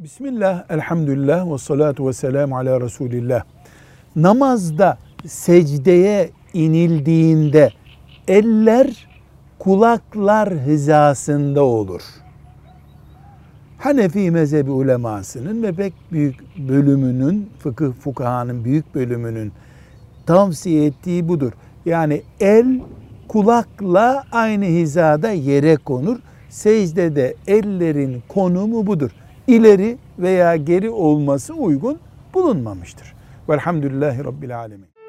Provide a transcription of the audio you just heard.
Bismillah, elhamdülillah ve salatu ve selamu ala Resulillah. Namazda secdeye inildiğinde eller kulaklar hizasında olur. Hanefi mezhebi ulemasının ve pek büyük bölümünün, fıkıh fukahanın büyük bölümünün tavsiye ettiği budur. Yani el kulakla aynı hizada yere konur. Secdede ellerin konumu budur. İleri veya geri olması uygun bulunmamıştır. Velhamdülillahi Rabbil Alemin.